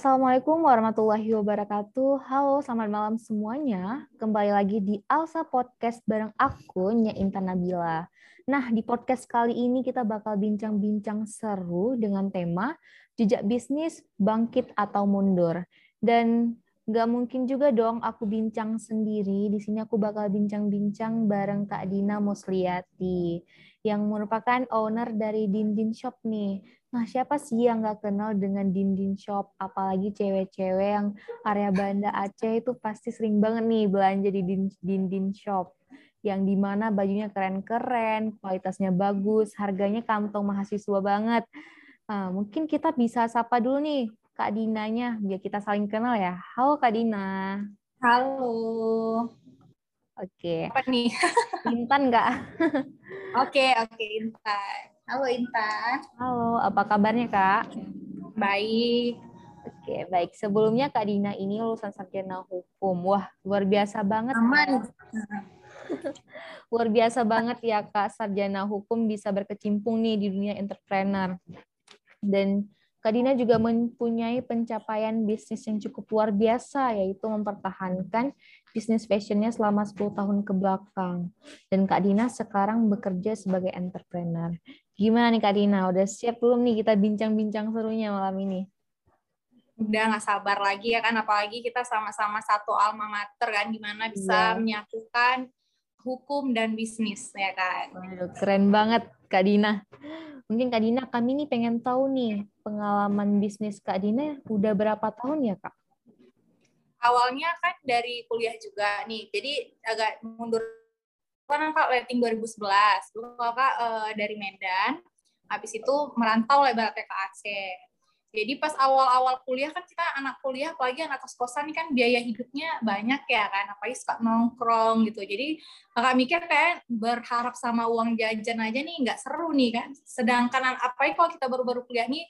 Assalamualaikum warahmatullahi wabarakatuh. Halo, selamat malam semuanya. Kembali lagi di Alsa Podcast bareng aku, Nya Intan Nabila. Nah, di podcast kali ini kita bakal bincang-bincang seru dengan tema jejak bisnis, bangkit atau mundur. Dan nggak mungkin juga dong aku bincang sendiri. Di sini aku bakal bincang-bincang bareng Kak Dina Musliati yang merupakan owner dari Dindin Shop nih. Nah, siapa sih yang nggak kenal dengan Dindin Shop? Apalagi cewek-cewek yang area Banda Aceh itu pasti sering banget nih belanja di Dindin Shop. Yang di mana bajunya keren-keren, kualitasnya bagus, harganya kantong mahasiswa banget. Nah, mungkin kita bisa sapa dulu nih Kak Dinanya, biar kita saling kenal ya. Halo Kak Dina. Halo. Oke. Apa nih? Intan nggak? Oke, oke Intan. Halo Intan. Halo, apa kabarnya Kak? Baik. Oke, baik. Sebelumnya Kak Dina ini lulusan sarjana hukum. Wah, luar biasa banget. Aman. luar biasa banget ya Kak, sarjana hukum bisa berkecimpung nih di dunia entrepreneur. Dan Kak Dina juga mempunyai pencapaian bisnis yang cukup luar biasa, yaitu mempertahankan bisnis fashionnya selama 10 tahun ke belakang. Dan Kak Dina sekarang bekerja sebagai entrepreneur. Gimana nih Kak Dina? Udah siap belum nih kita bincang-bincang serunya malam ini? Udah nggak sabar lagi ya kan, apalagi kita sama-sama satu alma mater kan, gimana bisa yeah. menyatukan hukum dan bisnis ya kan. Waduh, keren banget Kak Dina. Mungkin Kak Dina, kami nih pengen tahu nih pengalaman bisnis Kak Dina udah berapa tahun ya Kak? Awalnya kan dari kuliah juga nih, jadi agak mundur kan kak rating 2011 dulu kakak uh, dari Medan habis itu merantau lebarannya ke Aceh jadi pas awal-awal kuliah kan kita anak kuliah apalagi anak kos-kosan kan biaya hidupnya banyak ya kan apalagi suka nongkrong gitu. Jadi kakak mikir kayak berharap sama uang jajan aja nih nggak seru nih kan. Sedangkan apalagi kalau kita baru-baru kuliah nih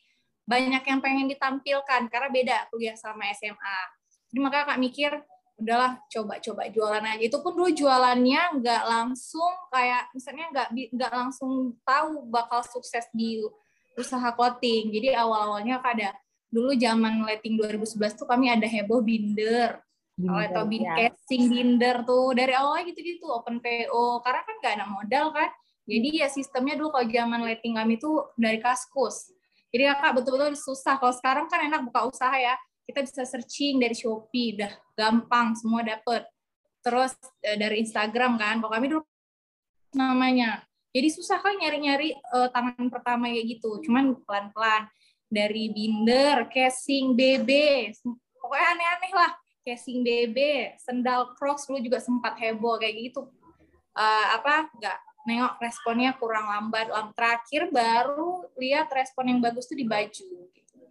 banyak yang pengen ditampilkan karena beda kuliah sama SMA jadi maka kakak mikir udahlah coba-coba jualan aja. Itu pun dulu jualannya nggak langsung kayak misalnya nggak nggak langsung tahu bakal sukses di usaha clothing. Jadi awal-awalnya ada dulu zaman letting 2011 tuh kami ada heboh binder. Binder atau bin ya. casing binder tuh. Dari awalnya gitu gitu open PO karena kan nggak ada modal kan. Jadi ya sistemnya dulu kalau zaman letting kami tuh dari kaskus. Jadi kakak betul-betul susah. Kalau sekarang kan enak buka usaha ya kita bisa searching dari Shopee, udah gampang semua dapet. Terus eh, dari Instagram kan, kalau kami dulu namanya. Jadi susah kan nyari-nyari uh, tangan pertama kayak gitu. Cuman pelan-pelan dari binder, casing, BB, pokoknya aneh-aneh lah. Casing BB, sendal Crocs dulu juga sempat heboh kayak gitu. Uh, apa? Enggak nengok responnya kurang lambat. Lam terakhir baru lihat respon yang bagus tuh di baju.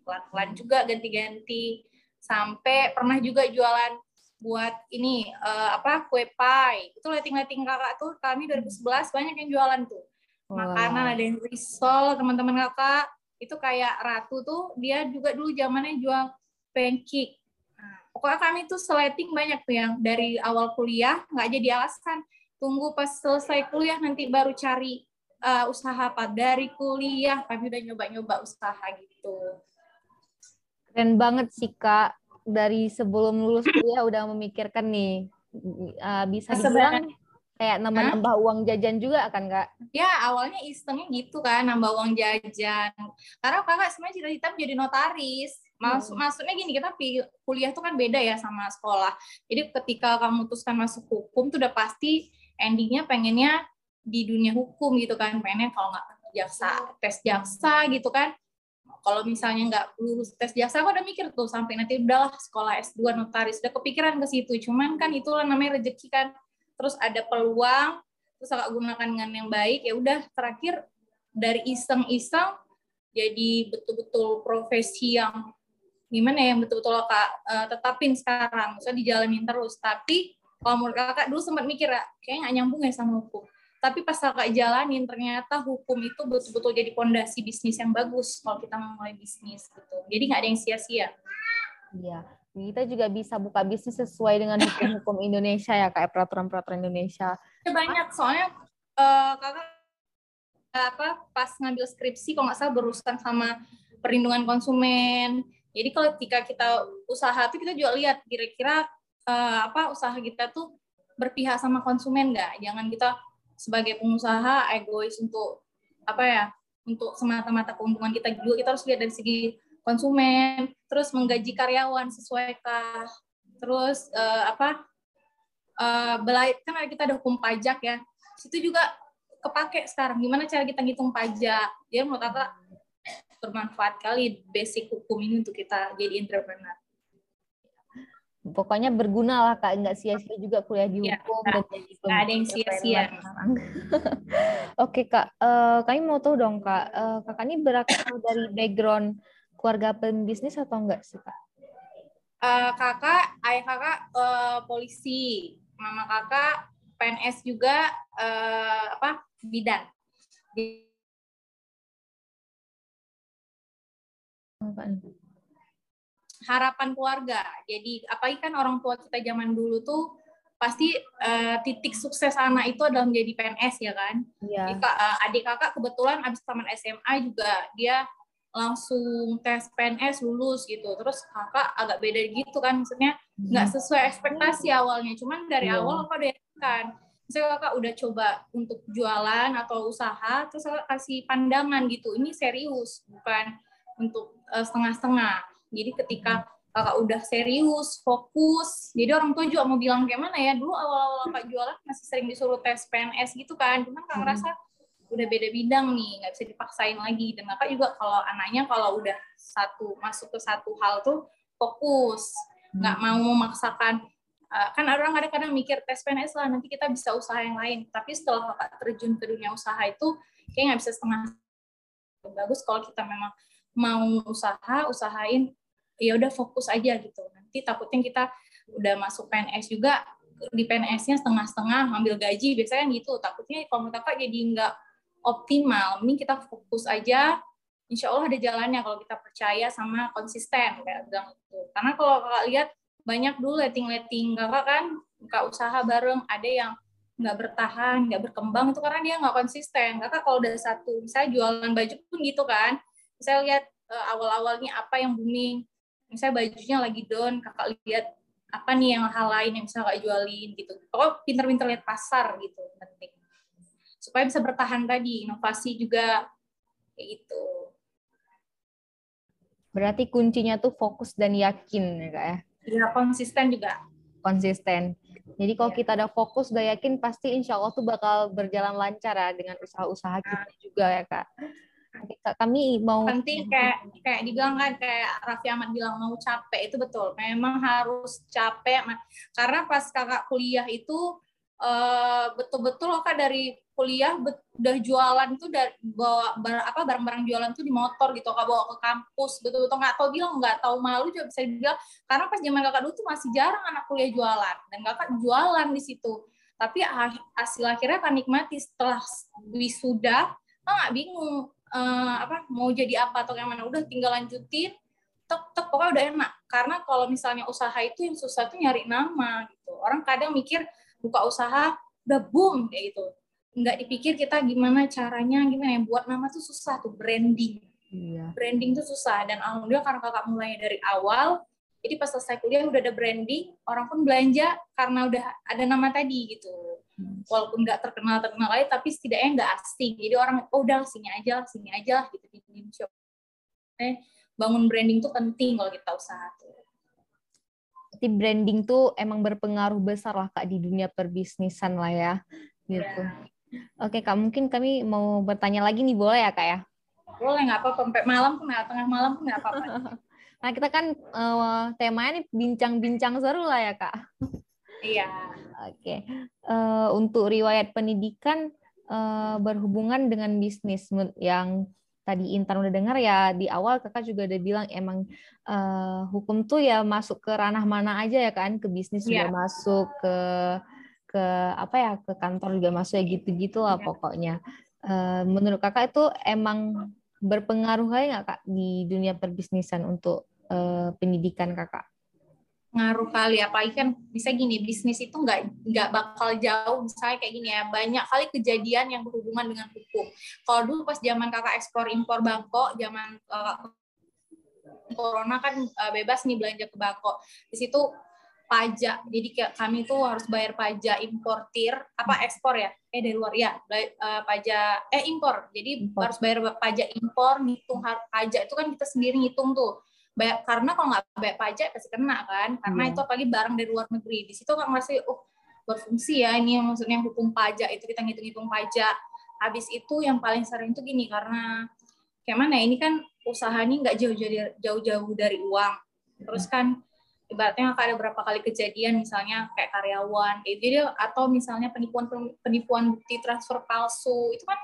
Pelan-pelan juga ganti-ganti. Sampai pernah juga jualan buat ini uh, apa kue pie. Itu letting-letting kakak tuh kami 2011 banyak yang jualan tuh. Makanan wow. ada yang risol teman-teman kakak. Itu kayak ratu tuh dia juga dulu zamannya jual pancake. Nah, pokoknya kami tuh seleting banyak tuh yang dari awal kuliah nggak jadi alasan. Tunggu pas selesai kuliah nanti baru cari uh, usaha apa. Dari kuliah kami udah nyoba-nyoba usaha gitu Keren banget sih Kak. Dari sebelum lulus kuliah udah memikirkan nih uh, bisa dibilang kayak nambah-nambah uang jajan juga kan kak? Ya awalnya isengnya gitu kan nambah uang jajan. Karena kakak sebenarnya cita-cita menjadi notaris. Maksud hmm. maksudnya gini kita kuliah tuh kan beda ya sama sekolah. Jadi ketika kamu memutuskan masuk hukum tuh udah pasti endingnya pengennya di dunia hukum gitu kan. Pengennya kalau nggak jaksa tes jaksa gitu kan kalau misalnya nggak lulus tes jasa aku udah mikir tuh sampai nanti udahlah sekolah S2 notaris. Udah kepikiran ke situ. Cuman kan itulah namanya rezeki kan. Terus ada peluang terus agak gunakan dengan yang baik ya udah. Terakhir dari iseng-iseng jadi betul-betul profesi yang gimana ya yang betul-betul kak uh, tetapin sekarang. Misalnya dijalanin terus. Tapi kalau menurut kakak dulu sempat mikir ya kayaknya nggak nyambung ya sama hukum tapi pas kakak jalanin ternyata hukum itu betul-betul jadi pondasi bisnis yang bagus kalau kita mau mulai bisnis gitu. Jadi nggak ada yang sia-sia. Iya. Kita juga bisa buka bisnis sesuai dengan hukum-hukum Indonesia ya kayak peraturan-peraturan Indonesia. Ya, banyak. Soalnya uh, kakak apa pas ngambil skripsi kalau nggak salah berurusan sama perlindungan konsumen. Jadi kalau ketika kita usaha tuh kita juga lihat kira-kira uh, apa usaha kita tuh berpihak sama konsumen nggak? Jangan kita sebagai pengusaha egois untuk apa ya? Untuk semata-mata keuntungan kita juga kita harus lihat dari segi konsumen, terus menggaji karyawan sesuaikah, terus uh, apa? Uh, belai kan kita ada hukum pajak ya. Situ juga kepake sekarang gimana cara kita ngitung pajak. Jadi menurut kakak bermanfaat kali basic hukum ini untuk kita jadi entrepreneur. Pokoknya berguna lah kak, nggak sia-sia juga kuliah di ya, hukum dan jadi nggak ada yang sia-sia. Oke kak, uh, kami mau tahu dong kak, uh, kakak ini berasal dari background keluarga pembisnis atau enggak sih kak? Uh, kakak, ayah kakak uh, polisi, mama kakak PNS juga uh, apa bidan. Harapan keluarga. Jadi apa kan orang tua kita zaman dulu tuh pasti uh, titik sukses anak itu adalah menjadi PNS ya kan. Iya. Jadi, uh, adik kakak kebetulan abis taman SMA juga dia langsung tes PNS lulus gitu. Terus kakak agak beda gitu kan, maksudnya nggak hmm. sesuai ekspektasi awalnya. Cuman dari yeah. awal apa udah kan misalnya kakak udah coba untuk jualan atau usaha terus kakak kasih pandangan gitu ini serius bukan untuk uh, setengah-setengah jadi ketika kakak udah serius fokus jadi orang tua juga mau bilang kayak mana ya dulu awal-awal kakak jualan masih sering disuruh tes PNS gitu kan cuman kakak hmm. ngerasa udah beda bidang nih nggak bisa dipaksain lagi dan kakak juga kalau anaknya kalau udah satu masuk ke satu hal tuh fokus nggak hmm. mau memaksakan uh, kan orang kadang-kadang mikir tes PNS lah nanti kita bisa usaha yang lain tapi setelah kakak terjun ke dunia usaha itu kayak nggak bisa setengah bagus kalau kita memang mau usaha usahain ya udah fokus aja gitu. Nanti takutnya kita udah masuk PNS juga di PNS-nya setengah-setengah ambil gaji biasanya kan gitu. Takutnya kalau kakak jadi nggak optimal ini kita fokus aja insya Allah ada jalannya kalau kita percaya sama konsisten kayak bilang itu karena kalau kakak lihat banyak dulu letting-letting kakak kan buka usaha bareng ada yang nggak bertahan nggak berkembang itu karena dia nggak konsisten. Kakak kalau udah satu misalnya jualan baju pun gitu kan. Saya lihat uh, awal-awalnya apa yang booming misalnya bajunya lagi down kakak lihat apa nih yang hal lain yang bisa kakak jualin gitu pokoknya pinter-pinter lihat pasar gitu penting supaya bisa bertahan tadi inovasi juga kayak gitu berarti kuncinya tuh fokus dan yakin ya kak ya Ya, konsisten juga. Konsisten. Jadi kalau ya. kita ada fokus, udah yakin pasti insya Allah tuh bakal berjalan lancar ya dengan usaha-usaha kita nah. juga ya kak. Kami mau penting kayak kayak dibilang kan kayak Raffi Ahmad bilang mau capek itu betul. Memang harus capek karena pas kakak kuliah itu uh, betul-betul kak dari kuliah udah jualan tuh dari bawa bar, apa barang-barang jualan tuh di motor gitu kak bawa ke kampus betul-betul. Nggak tahu bilang nggak tahu malu juga bisa dibilang. Karena pas zaman kakak dulu tuh masih jarang anak kuliah jualan dan kakak jualan di situ. Tapi hasil akhirnya kan nikmati setelah wisuda nggak bingung uh, apa mau jadi apa atau yang mana udah tinggal lanjutin tek tek pokoknya udah enak karena kalau misalnya usaha itu yang susah tuh nyari nama gitu orang kadang mikir buka usaha udah boom kayak gitu nggak dipikir kita gimana caranya gimana ya buat nama tuh susah tuh branding iya. branding tuh susah dan alhamdulillah karena kakak mulai dari awal jadi pas selesai kuliah udah ada branding orang pun belanja karena udah ada nama tadi gitu. Walaupun nggak terkenal terkenal aja tapi setidaknya nggak asing jadi orang oh udah sini aja sini aja gitu di shop eh bangun branding tuh penting kalau kita usaha Berarti branding tuh emang berpengaruh besar lah kak di dunia perbisnisan lah ya gitu. Yeah. Oke kak, mungkin kami mau bertanya lagi nih boleh ya kak ya? Boleh nggak apa-apa, sampai malam pun nggak, tengah malam pun nggak apa-apa. nah kita kan uh, temanya nih bincang-bincang seru lah ya kak. Iya. Oke, uh, untuk riwayat pendidikan uh, berhubungan dengan bisnis yang tadi Intan udah dengar ya di awal kakak juga udah bilang emang uh, hukum tuh ya masuk ke ranah mana aja ya kan ke bisnis yeah. juga masuk ke ke apa ya ke kantor juga masuk ya gitu-gitu lah ya. pokoknya. Uh, menurut kakak itu emang berpengaruh nggak kak di dunia perbisnisan untuk uh, pendidikan kakak? Ngaruh kali apalagi kan bisa gini bisnis itu nggak nggak bakal jauh misalnya kayak gini ya banyak kali kejadian yang berhubungan dengan hukum kalau dulu pas zaman kakak ekspor impor bangkok zaman uh, corona kan uh, bebas nih belanja ke Bako. Di situ pajak. Jadi kayak kami tuh harus bayar pajak importir apa ekspor ya? Eh dari luar ya, uh, pajak eh impor. Jadi impor. harus bayar pajak impor, ngitung pajak itu kan kita sendiri ngitung tuh. Bayar, karena kalau nggak bayar pajak pasti kena kan. Karena yeah. itu apalagi barang dari luar negeri. Di situ kan masih oh berfungsi ya ini yang maksudnya hukum pajak itu kita ngitung-ngitung pajak. Habis itu yang paling sering tuh gini karena kayak mana ya, ini kan usahanya nggak jauh-jauh jauh-jauh dari uang. Terus kan ibaratnya ada berapa kali kejadian misalnya kayak karyawan kayak jadi atau misalnya penipuan penipuan bukti transfer palsu itu kan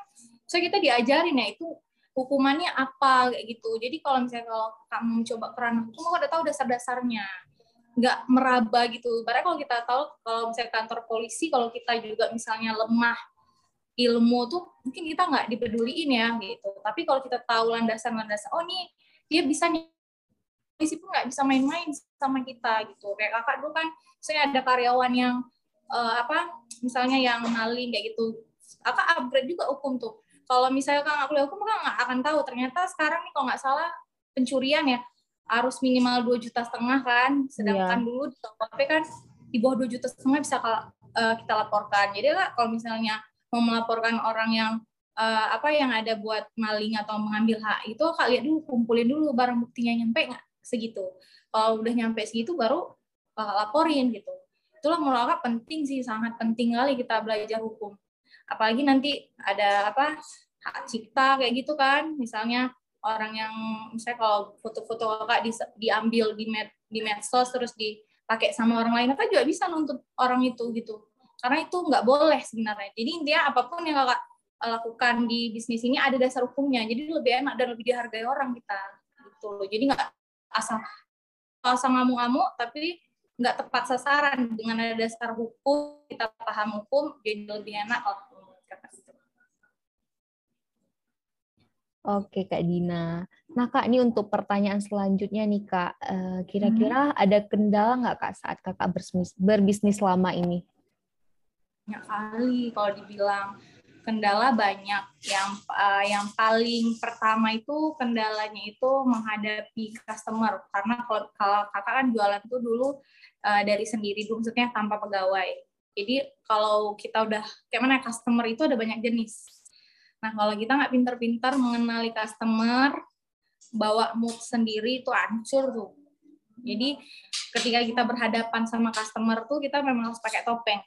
so kita diajarin ya itu hukumannya apa kayak gitu. Jadi kalau misalnya kalau kamu coba keran hukum kamu udah tahu dasar-dasarnya. Nggak meraba gitu. Padahal kalau kita tahu kalau misalnya kantor polisi kalau kita juga misalnya lemah ilmu tuh mungkin kita nggak dipeduliin ya gitu. Tapi kalau kita tahu landasan-landasan oh nih dia bisa nih. Polisi pun nggak bisa main-main sama kita gitu. Kayak kakak dulu kan saya ada karyawan yang uh, apa misalnya yang maling kayak gitu. Kakak upgrade juga hukum tuh kalau misalnya kakak kuliah hukum kan nggak akan tahu. Ternyata sekarang nih kalau nggak salah pencurian ya. Harus minimal dua juta setengah kan. Sedangkan yeah. dulu di KPP kan di bawah dua juta setengah bisa kalau uh, kita laporkan. Jadi lah kalau misalnya mau melaporkan orang yang uh, apa yang ada buat maling atau mengambil hak itu kak lihat dulu kumpulin dulu barang buktinya nyampe nggak? Segitu. Kalau udah nyampe segitu baru uh, laporin gitu. Itulah menurut penting sih sangat penting kali kita belajar hukum apalagi nanti ada apa hak cipta kayak gitu kan. Misalnya orang yang misalnya kalau foto-foto kakak di, diambil di med, di medsos terus dipakai sama orang lain kakak juga bisa nuntut orang itu gitu. Karena itu nggak boleh sebenarnya. Jadi intinya apa pun yang kakak lakukan di bisnis ini ada dasar hukumnya. Jadi lebih enak dan lebih dihargai orang kita gitu loh. Jadi nggak asal asal ngamuk-ngamuk tapi nggak tepat sasaran. Dengan ada dasar hukum kita paham hukum jadi lebih enak lah Oke Kak Dina. Nah Kak ini untuk pertanyaan selanjutnya nih Kak, eh, kira-kira hmm. ada kendala nggak Kak saat Kakak berbisnis, berbisnis lama ini? Banyak kali kalau dibilang kendala banyak. Yang uh, yang paling pertama itu kendalanya itu menghadapi customer karena kalau, kalau kakak kan jualan tuh dulu uh, dari sendiri, maksudnya tanpa pegawai. Jadi kalau kita udah kayak mana customer itu ada banyak jenis. Nah kalau kita nggak pinter-pinter mengenali customer, bawa mood sendiri itu hancur tuh. Jadi ketika kita berhadapan sama customer tuh kita memang harus pakai topeng.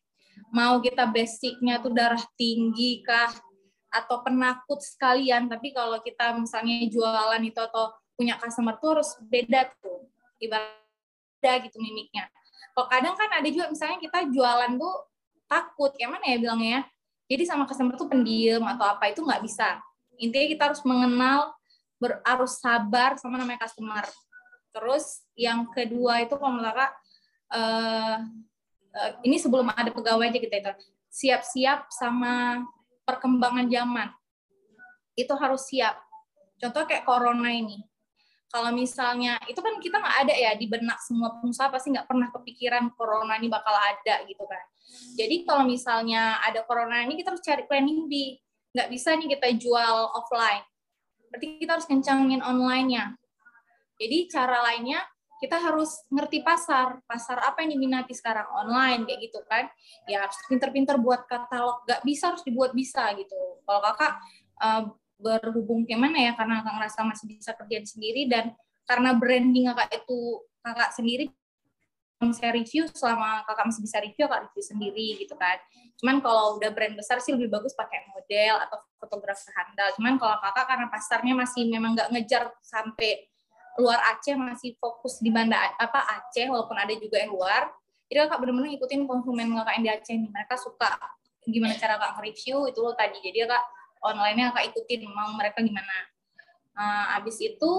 Mau kita basicnya tuh darah tinggi kah atau penakut sekalian tapi kalau kita misalnya jualan itu atau punya customer tuh harus beda tuh. Ibarat gitu mimiknya. Kok kadang kan ada juga misalnya kita jualan tuh takut kayak mana ya bilangnya ya jadi sama customer tuh pendiam atau apa itu nggak bisa. Intinya kita harus mengenal ber, harus sabar sama namanya customer. Terus yang kedua itu kalau menurut uh, uh, ini sebelum ada pegawai aja kita itu siap-siap sama perkembangan zaman. Itu harus siap. Contoh kayak corona ini. Kalau misalnya itu kan kita nggak ada ya di benak semua pengusaha pasti nggak pernah kepikiran corona ini bakal ada gitu kan jadi kalau misalnya ada corona ini kita harus cari planning B. Nggak bisa nih kita jual offline. Berarti kita harus kencangin online-nya. Jadi cara lainnya kita harus ngerti pasar. Pasar apa yang diminati sekarang? Online kayak gitu kan. Ya harus pinter-pinter buat katalog. Gak bisa harus dibuat bisa gitu. Kalau kakak uh, berhubung gimana ya karena kakak ngerasa masih bisa kerjaan sendiri dan karena branding kakak itu kakak sendiri saya review selama kakak masih bisa review kakak review sendiri gitu kan. Cuman kalau udah brand besar sih lebih bagus pakai model atau fotografer handal. Cuman kalau kakak karena pasarnya masih memang nggak ngejar sampai luar Aceh masih fokus di Banda apa Aceh walaupun ada juga yang luar jadi kakak benar-benar ngikutin konsumen kakak yang di Aceh nih. Mereka suka gimana cara kakak review itu lo tadi. Jadi kak online-nya kakak ikutin mau mereka gimana. Uh, abis itu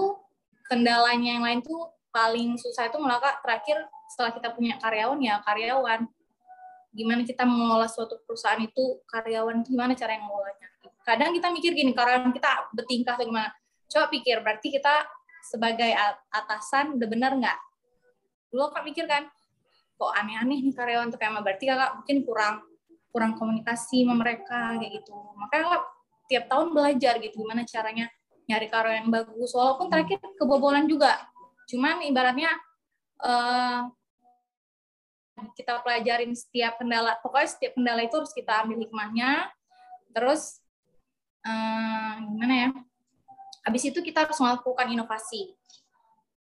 kendalanya yang lain tuh paling susah itu malah kak terakhir setelah kita punya karyawan ya karyawan gimana kita mengelola suatu perusahaan itu karyawan gimana cara yang mengelolanya kadang kita mikir gini karyawan kita bertingkah atau gimana coba pikir berarti kita sebagai atasan udah benar nggak? Dulu kak mikir kan, kok aneh-aneh nih karyawan tuh kayak berarti kakak mungkin kurang kurang komunikasi sama mereka kayak gitu. Makanya kak tiap tahun belajar gitu gimana caranya nyari karyawan yang bagus. Walaupun terakhir kebobolan juga. Cuman ibaratnya uh, kita pelajarin setiap kendala, pokoknya setiap kendala itu harus kita ambil hikmahnya. Terus uh, gimana ya? Habis itu kita harus melakukan inovasi.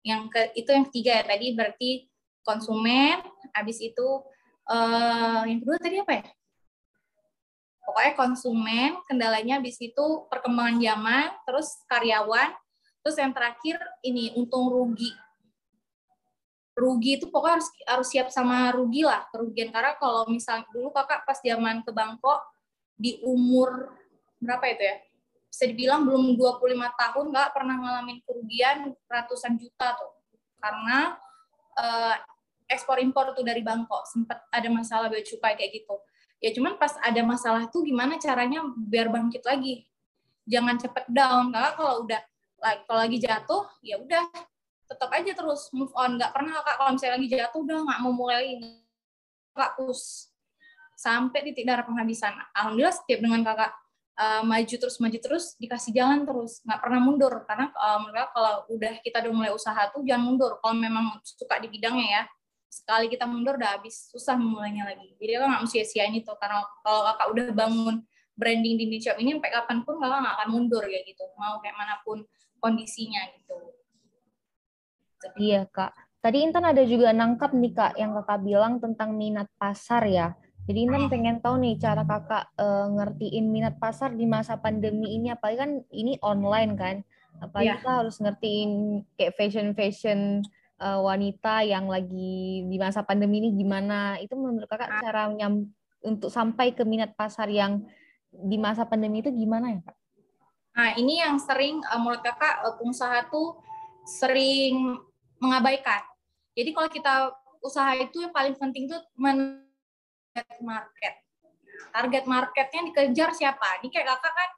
Yang ke itu yang ketiga ya tadi berarti konsumen. Habis itu uh, yang kedua tadi apa ya? Pokoknya konsumen, kendalanya habis itu perkembangan zaman, terus karyawan, terus yang terakhir ini untung rugi. Rugi itu pokoknya harus harus siap sama rugi lah kerugian. Karena kalau misalnya dulu kakak pas zaman ke Bangkok di umur berapa itu ya? Bisa dibilang belum 25 tahun nggak pernah ngalamin kerugian ratusan juta tuh. Karena uh, ekspor impor tuh dari Bangkok sempat ada masalah bea cukai kayak gitu. Ya cuman pas ada masalah tuh gimana caranya biar bangkit lagi? Jangan cepet down. Karena kalau udah kalau lagi jatuh ya udah tetap aja terus move on. Nggak pernah kak kalau misalnya lagi jatuh udah nggak mau mulai kak terus sampai titik darah penghabisan. Alhamdulillah setiap dengan kakak uh, maju terus maju terus dikasih jalan terus. Nggak pernah mundur. Karena menurut kalau udah kita udah mulai usaha tuh jangan mundur. Kalau memang suka di bidangnya ya sekali kita mundur udah habis. Susah memulainya lagi. Jadi kakak nggak mesti sia ini tuh karena kalau kakak udah bangun branding di niche ini sampai kapan pun kakak nggak akan mundur ya gitu. Mau kayak mana pun kondisinya gitu Iya kak. Tadi Intan ada juga nangkap nih kak yang kakak bilang tentang minat pasar ya. Jadi Intan pengen tahu nih cara kakak uh, ngertiin minat pasar di masa pandemi ini. Apalagi kan ini online kan. Apalagi yeah. kita harus ngertiin kayak fashion-fashion uh, wanita yang lagi di masa pandemi ini gimana. Itu menurut kakak ah. cara nyam untuk sampai ke minat pasar yang di masa pandemi itu gimana ya kak? Nah ini yang sering uh, menurut kakak pengusaha tuh sering mengabaikan. Jadi kalau kita usaha itu yang paling penting itu men market. Target marketnya dikejar siapa? Ini kayak kakak kan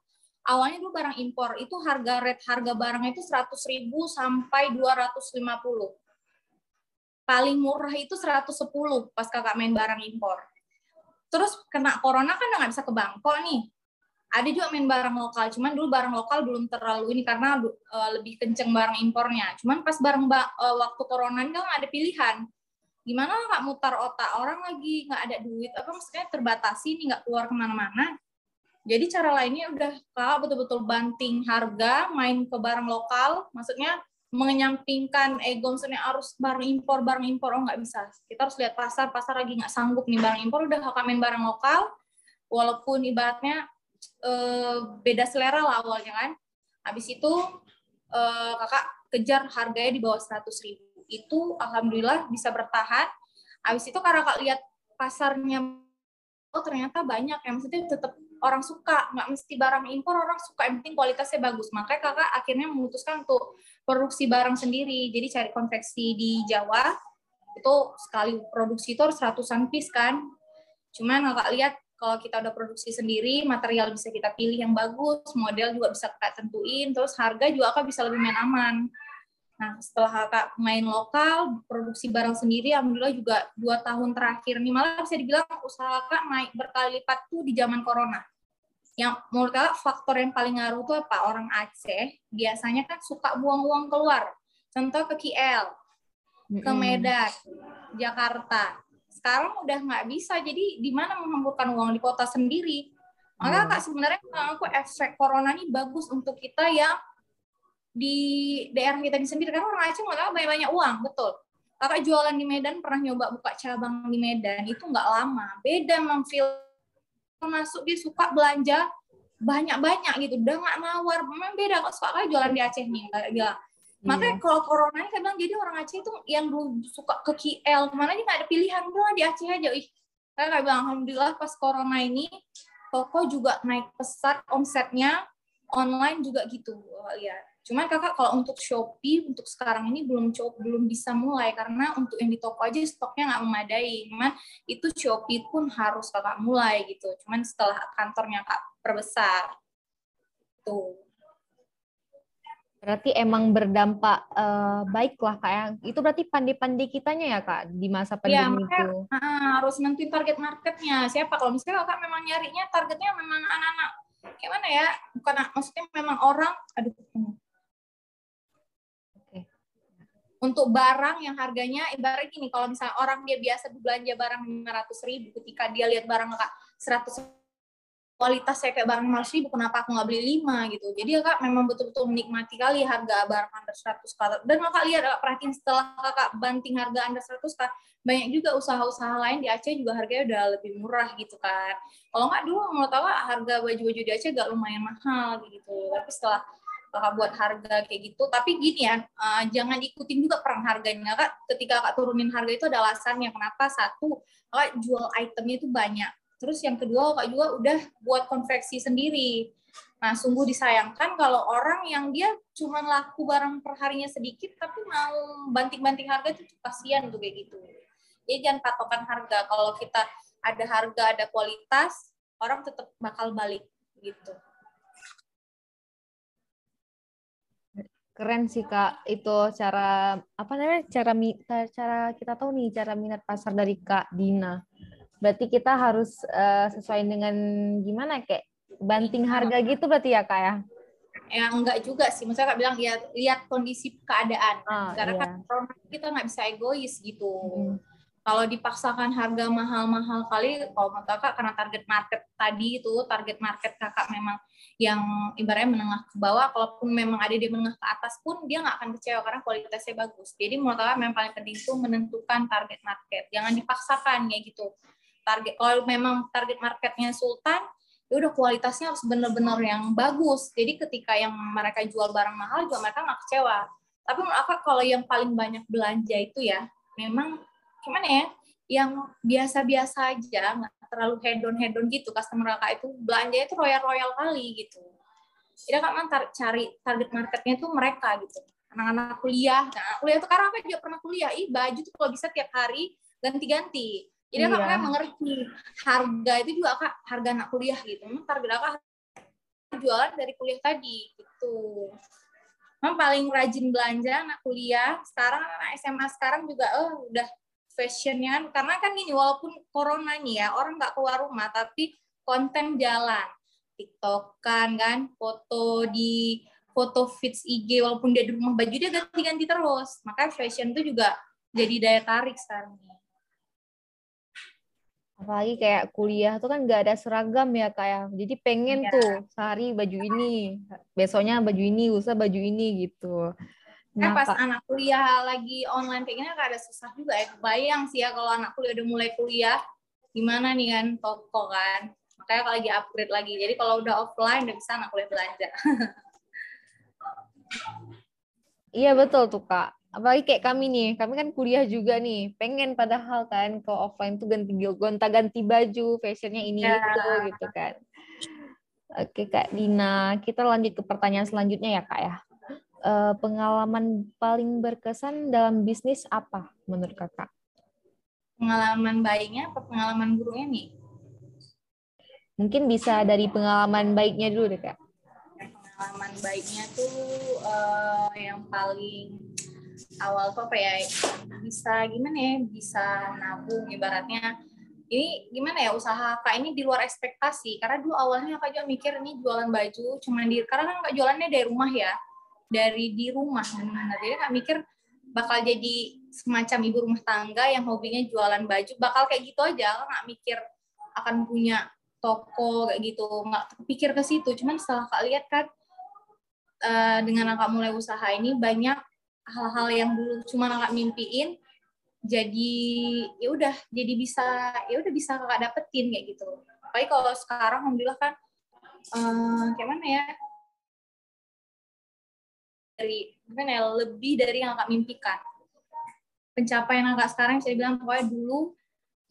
awalnya dulu barang impor itu harga rate harga barangnya itu 100 ribu sampai 250. Paling murah itu 110 pas kakak main barang impor. Terus kena corona kan nggak bisa ke Bangkok nih ada juga main barang lokal cuman dulu barang lokal belum terlalu ini karena uh, lebih kenceng barang impornya. Cuman pas barang uh, waktu corona ini kan ada pilihan. Gimana nggak mutar otak orang lagi? Nggak ada duit? Apa maksudnya terbatasi nih nggak keluar ke mana-mana? Jadi cara lainnya udah kalau betul-betul banting harga main ke barang lokal. Maksudnya menyampingkan ego misalnya harus barang impor barang impor. Oh nggak bisa. Kita harus lihat pasar pasar lagi nggak sanggup nih barang impor. Udah main barang lokal. Walaupun ibaratnya uh, beda selera lah awalnya kan. Habis itu uh, kakak kejar harganya di bawah 100 ribu. Itu alhamdulillah bisa bertahan. Habis itu karena kak lihat pasarnya, oh ternyata banyak yang maksudnya tetap orang suka, nggak mesti barang impor orang suka, yang penting kualitasnya bagus. Makanya kakak akhirnya memutuskan untuk produksi barang sendiri. Jadi cari konveksi di Jawa, itu sekali produksi itu harus ratusan piece kan. Cuman kakak lihat kalau kita udah produksi sendiri, material bisa kita pilih yang bagus, model juga bisa kita tentuin, terus harga juga akan bisa lebih main aman. Nah, setelah kakak main lokal, produksi barang sendiri, alhamdulillah juga dua tahun terakhir nih malah bisa dibilang usaha kakak naik berkali lipat tuh di zaman corona. Yang menurut kakak faktor yang paling ngaruh tuh apa? Orang Aceh biasanya kan suka buang uang keluar. Contoh ke KL, ke Medan, Jakarta sekarang udah nggak bisa. Jadi di mana menghamburkan uang di kota sendiri? Maka hmm. kak sebenarnya aku efek corona ini bagus untuk kita yang di daerah kita ini sendiri. Karena orang Aceh nggak banyak banyak uang betul. Kakak jualan di Medan pernah nyoba buka cabang di Medan itu nggak lama. Beda memfil masuk dia suka belanja banyak-banyak gitu. Udah nggak nawar memang beda kok. Soalnya jualan di Aceh nih gila Makanya yeah. kalau corona ini kadang jadi orang Aceh itu yang dulu suka ke KL ke mana aja nggak ada pilihan udah di Aceh aja. Ih, saya kayak bilang alhamdulillah pas corona ini toko juga naik pesat omsetnya online juga gitu ya. Cuman kakak kalau untuk Shopee untuk sekarang ini belum belum bisa mulai karena untuk yang di toko aja stoknya nggak memadai. Cuman itu Shopee pun harus kakak mulai gitu. Cuman setelah kantornya kak perbesar tuh Berarti emang berdampak uh, baik lah kak ya. Itu berarti pandai-pandai kitanya ya kak di masa iya, pandemi ya, itu. Uh, harus nentuin target marketnya. Siapa kalau misalnya kak memang nyarinya targetnya memang anak-anak kayak mana ya? Bukan maksudnya memang orang. Aduh. Oke. untuk barang yang harganya ibarat gini kalau misalnya orang dia biasa belanja barang 500 ribu ketika dia lihat barang kak 100 kualitas saya kayak barang 500 ribu kenapa aku nggak beli 5 gitu. Jadi kak memang betul-betul menikmati kali harga barang under 100 kak dan kakak lihat kak perhatiin setelah kakak banting harga under 100 kak banyak juga usaha-usaha lain di Aceh juga harganya udah lebih murah gitu kan. Kalau nggak dulu mau tahu harga baju-baju di Aceh gak lumayan mahal gitu. Tapi setelah kakak buat harga kayak gitu tapi gini ya uh, jangan ikutin juga perang harganya kak. Ketika kakak turunin harga itu ada alasannya. Kenapa? Satu kakak jual itemnya itu banyak terus yang kedua kakak juga udah buat konveksi sendiri. Nah sungguh disayangkan kalau orang yang dia cuma laku barang perharinya sedikit tapi mau banting-banting harga itu kasihan tuh kayak gitu. Jadi jangan patokan harga. Kalau kita ada harga ada kualitas orang tetap bakal balik gitu. Keren sih kak itu cara apa namanya cara cara kita tahu nih cara minat pasar dari kak Dina berarti kita harus uh, sesuai dengan gimana kayak banting harga gitu berarti ya kak ya? Ya enggak juga sih. Maksudnya kak bilang ya lihat kondisi keadaan. Oh, karena iya. kan kita nggak bisa egois gitu. Hmm kalau dipaksakan harga mahal-mahal kali kalau menurut kakak karena target market tadi itu target market kakak memang yang ibaratnya menengah ke bawah kalaupun memang ada di menengah ke atas pun dia nggak akan kecewa karena kualitasnya bagus. Jadi menurut kakak memang paling penting itu menentukan target market. Jangan dipaksakan ya gitu target kalau memang target marketnya sultan ya udah kualitasnya harus benar-benar yang bagus. Jadi ketika yang mereka jual barang mahal juga mereka nggak kecewa. Tapi menurut kakak kalau yang paling banyak belanja itu ya memang gimana ya yang biasa-biasa aja nggak terlalu hedon hedon gitu customer kakak itu belanja itu royal royal kali gitu. Jadi kak tar cari target marketnya tuh mereka gitu. Anak-anak kuliah nah kuliah tuh karena aku juga pernah kuliah ih baju tuh kalau bisa tiap hari ganti-ganti jadi iya. kak mengerti harga itu juga kak harga anak kuliah gitu. Memang target kakak jualan dari kuliah tadi gitu. Memang paling rajin belanja anak kuliah. Sekarang anak SMA sekarang juga oh udah fashionnya kan. Karena kan gini walaupun corona nih ya orang nggak keluar rumah tapi konten jalan. Tiktokan kan foto di foto fits IG walaupun dia di rumah baju dia ganti-ganti terus. Makanya fashion itu juga jadi daya tarik sekarang apalagi kayak kuliah tuh kan nggak ada seragam ya kayak ya. jadi pengen ya. tuh sehari baju ini besoknya baju ini usah baju ini gitu Kan pas anak kuliah lagi online kayak gini kan ada susah juga ya. Bayang sih ya kalau anak kuliah udah mulai kuliah, gimana nih kan toko kan. Makanya kalau lagi upgrade lagi. Jadi kalau udah offline udah bisa anak kuliah belanja. iya betul tuh kak. Apalagi kayak kami nih, kami kan kuliah juga nih. Pengen padahal kan ke offline tuh ganti gonta-ganti baju, fashionnya ini ya. itu gitu kan. Oke Kak Dina, kita lanjut ke pertanyaan selanjutnya ya Kak ya uh, pengalaman paling berkesan dalam bisnis apa menurut kakak? Pengalaman baiknya atau pengalaman buruknya nih? Mungkin bisa dari pengalaman baiknya dulu deh kak. Pengalaman baiknya tuh uh, yang paling awal tuh apa ya bisa gimana ya bisa nabung ibaratnya. Ini gimana ya usaha kak ini di luar ekspektasi. Karena dulu awalnya kak juga mikir ini jualan baju cuma di karena kan kak jualannya dari rumah ya dari di rumah. Benar jadi kak mikir bakal jadi semacam ibu rumah tangga yang hobinya jualan baju. Bakal kayak gitu aja nggak mikir akan punya toko kayak gitu nggak pikir ke situ. Cuman setelah kak lihat kan uh, dengan kakak mulai usaha ini banyak hal-hal yang dulu cuma kakak mimpiin jadi ya udah jadi bisa ya udah bisa kakak dapetin kayak gitu. Apalagi kalau sekarang alhamdulillah kan uh, kayak mana ya? Dari gimana ya lebih dari yang kakak mimpikan. Pencapaian kakak sekarang saya bilang pokoknya dulu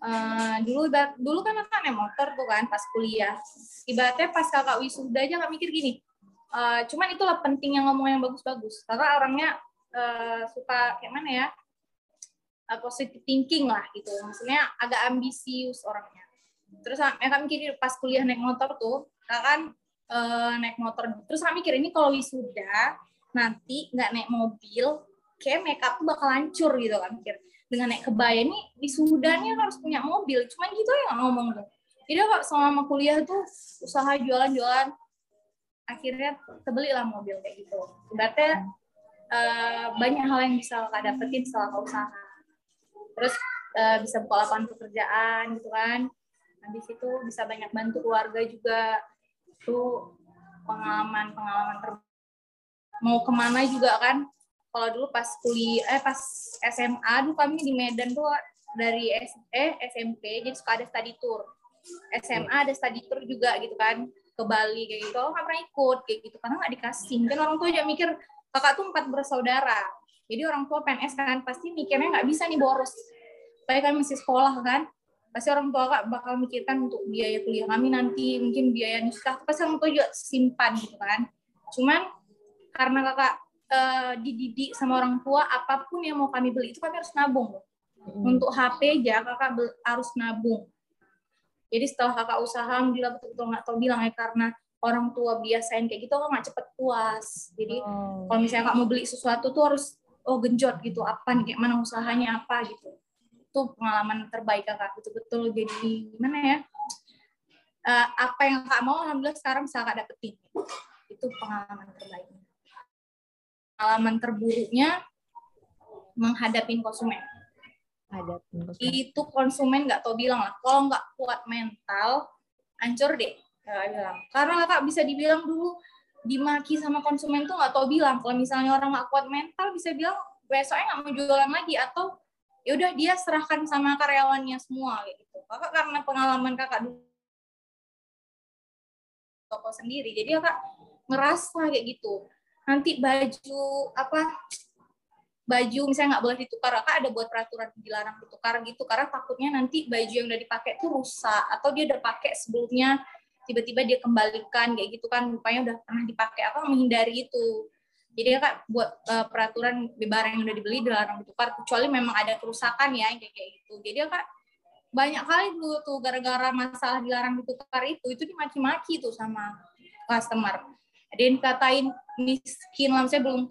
uh, dulu dulu kan kakak naik motor tuh kan pas kuliah. Ibaratnya pas kakak wisuda aja kakak mikir gini uh, cuman itulah penting yang ngomong yang bagus-bagus. Kakak orangnya uh, suka kayak mana ya? Uh, positive thinking lah gitu. Maksudnya agak ambisius orangnya. Terus kakak mikir pas kuliah naik motor tuh kan uh, naik motor terus kakak mikir ini kalau wisuda nanti nggak naik mobil kayak makeup tuh bakal hancur gitu kan mikir. Dengan naik kebaya ini wisudanya harus punya mobil. Cuman gitu ya ngomong tuh. Jadi kok selama kuliah tuh usaha jualan-jualan akhirnya kebeli lah mobil kayak gitu. Berarti uh, banyak hal yang bisa kakak dapetin setelah usaha terus uh, bisa buka lapangan pekerjaan gitu kan. Habis itu bisa banyak bantu keluarga juga. Itu pengalaman pengalaman ter mau ke mana juga kan. Kalau dulu pas kuliah eh pas SMA dulu kami di Medan tuh dari S, eh, SMP jadi suka ada study tour. SMA ada study tour juga gitu kan ke Bali kayak gitu. Oh nggak pernah ikut kayak gitu. Karena nggak dikasih. Kan orang tua aja mikir kakak tuh empat bersaudara. Jadi orang tua PNS kan pasti mikirnya nggak bisa nih boros. Supaya kan masih sekolah kan pasti orang tua kak bakal mikirkan untuk biaya kuliah kami nanti mungkin biaya nikah pasti orang tua juga simpan gitu kan. Cuman karena kakak uh, dididik sama orang tua apa pun yang mau kami beli itu kami harus nabung. Hmm. untuk HP aja kakak harus nabung. Jadi setelah kakak usaha bila betul-betul nggak tahu bilang ya karena orang tua biasain kayak gitu kakak nggak cepet puas. Jadi oh. kalau misalnya kak mau beli sesuatu tuh harus oh genjot gitu apa nih kayak mana usahanya apa gitu. Itu pengalaman terbaik kakak betul-betul. Jadi gimana ya uh, apa yang kak mau alhamdulillah sekarang bisa kak dapetin. Itu pengalaman terbaiknya. Pengalaman terburuknya menghadapi konsumen. Hadapin konsumen. itu konsumen nggak tau bilang lah kalau nggak kuat mental hancur deh kakak bilang karena kakak bisa dibilang dulu dimaki sama konsumen tuh nggak tau bilang. Kalau misalnya orang nggak kuat mental bisa bilang besoknya nggak mau jualan lagi. Atau ya udah dia serahkan sama karyawannya semua gitu. Kakak karena pengalaman kakak dulu toko sendiri jadi kakak ngerasa kayak gitu. Nanti baju apa baju misalnya nggak boleh ditukar kakak ada buat peraturan dilarang ditukar gitu. Karena takutnya nanti baju yang udah dipakai tuh rusak atau dia udah pakai sebelumnya tiba-tiba dia kembalikan kayak gitu kan rupanya udah pernah dipakai apa menghindari itu. Jadi ya kak buat uh, peraturan barang yang udah dibeli dilarang ditukar kecuali memang ada kerusakan ya kayak gitu. Jadi ya kak banyak kali dulu tuh gara-gara masalah dilarang ditukar itu itu dimaki-maki tuh sama customer. Ada yang katain miskin lah saya belum